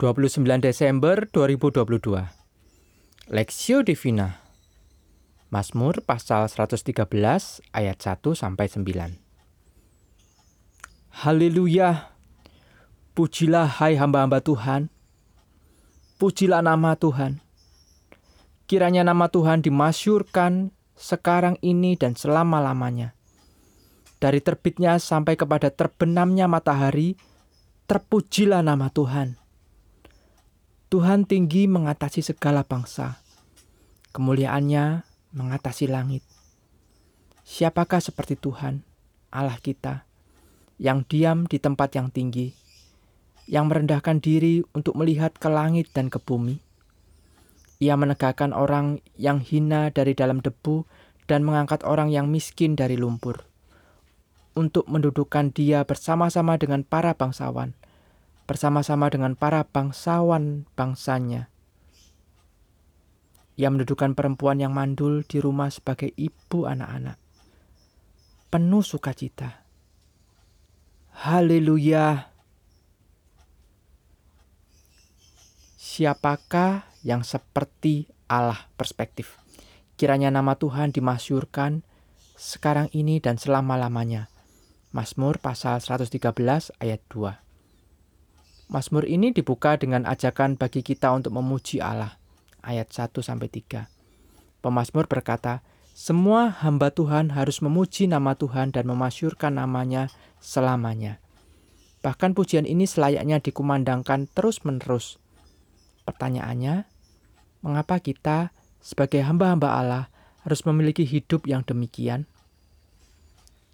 29 Desember 2022 Lexio Divina. Mazmur pasal 113 ayat 1 sampai 9 Haleluya. Pujilah hai hamba-hamba Tuhan. Pujilah nama Tuhan. Kiranya nama Tuhan dimasyurkan sekarang ini dan selama-lamanya. Dari terbitnya sampai kepada terbenamnya matahari Terpujilah nama Tuhan Tuhan tinggi mengatasi segala bangsa. Kemuliaannya mengatasi langit. Siapakah seperti Tuhan, Allah kita, yang diam di tempat yang tinggi, yang merendahkan diri untuk melihat ke langit dan ke bumi? Ia menegakkan orang yang hina dari dalam debu dan mengangkat orang yang miskin dari lumpur, untuk mendudukkan dia bersama-sama dengan para bangsawan bersama-sama dengan para bangsawan bangsanya. Ia mendudukan perempuan yang mandul di rumah sebagai ibu anak-anak. Penuh sukacita. Haleluya. Siapakah yang seperti Allah perspektif? Kiranya nama Tuhan dimasyurkan sekarang ini dan selama-lamanya. Mazmur pasal 113 ayat 2. Mazmur ini dibuka dengan ajakan bagi kita untuk memuji Allah. Ayat 1 sampai 3. Pemazmur berkata, "Semua hamba Tuhan harus memuji nama Tuhan dan memasyurkan namanya selamanya." Bahkan pujian ini selayaknya dikumandangkan terus-menerus. Pertanyaannya, mengapa kita sebagai hamba-hamba Allah harus memiliki hidup yang demikian?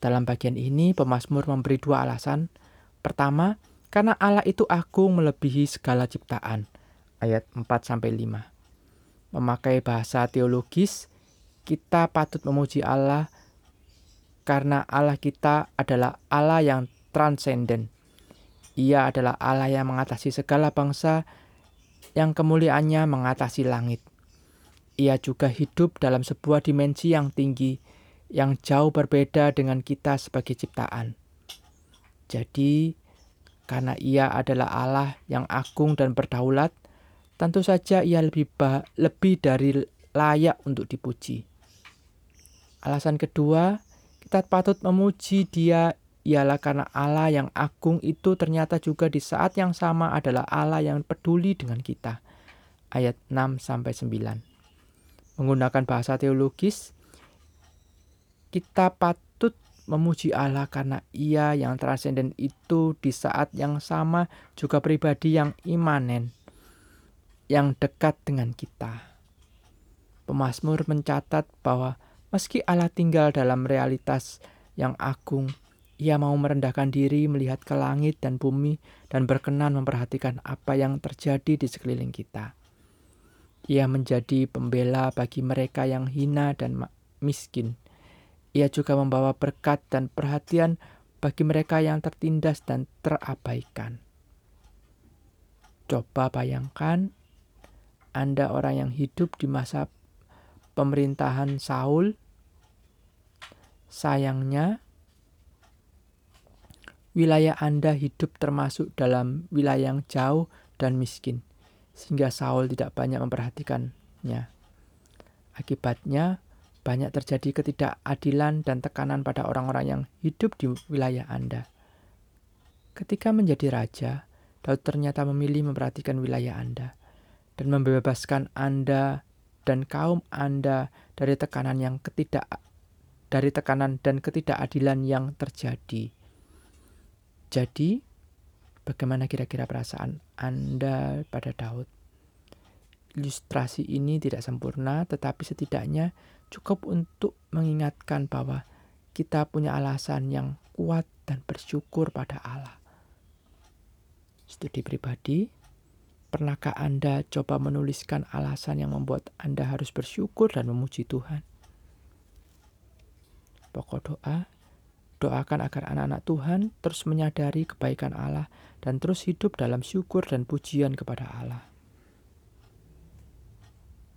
Dalam bagian ini, pemazmur memberi dua alasan. Pertama, karena Allah itu agung melebihi segala ciptaan. Ayat 4 sampai 5. Memakai bahasa teologis, kita patut memuji Allah karena Allah kita adalah Allah yang transenden. Ia adalah Allah yang mengatasi segala bangsa, yang kemuliaannya mengatasi langit. Ia juga hidup dalam sebuah dimensi yang tinggi, yang jauh berbeda dengan kita sebagai ciptaan. Jadi, karena ia adalah Allah yang agung dan berdaulat, tentu saja ia lebih bah, lebih dari layak untuk dipuji. Alasan kedua, kita patut memuji Dia ialah karena Allah yang agung itu ternyata juga di saat yang sama adalah Allah yang peduli dengan kita. Ayat 6 sampai 9. Menggunakan bahasa teologis, kita patut memuji Allah karena ia yang transenden itu di saat yang sama juga pribadi yang imanen, yang dekat dengan kita. Pemasmur mencatat bahwa meski Allah tinggal dalam realitas yang agung, ia mau merendahkan diri melihat ke langit dan bumi dan berkenan memperhatikan apa yang terjadi di sekeliling kita. Ia menjadi pembela bagi mereka yang hina dan miskin ia juga membawa berkat dan perhatian bagi mereka yang tertindas dan terabaikan. Coba bayangkan Anda orang yang hidup di masa pemerintahan Saul. Sayangnya, wilayah Anda hidup termasuk dalam wilayah yang jauh dan miskin, sehingga Saul tidak banyak memperhatikannya. Akibatnya, banyak terjadi ketidakadilan dan tekanan pada orang-orang yang hidup di wilayah Anda. Ketika menjadi raja, Daud ternyata memilih memperhatikan wilayah Anda dan membebaskan Anda dan kaum Anda dari tekanan yang ketidak dari tekanan dan ketidakadilan yang terjadi. Jadi, bagaimana kira-kira perasaan Anda pada Daud? Ilustrasi ini tidak sempurna, tetapi setidaknya cukup untuk mengingatkan bahwa kita punya alasan yang kuat dan bersyukur pada Allah. Studi pribadi, pernahkah Anda coba menuliskan alasan yang membuat Anda harus bersyukur dan memuji Tuhan? Pokok doa, doakan agar anak-anak Tuhan terus menyadari kebaikan Allah dan terus hidup dalam syukur dan pujian kepada Allah.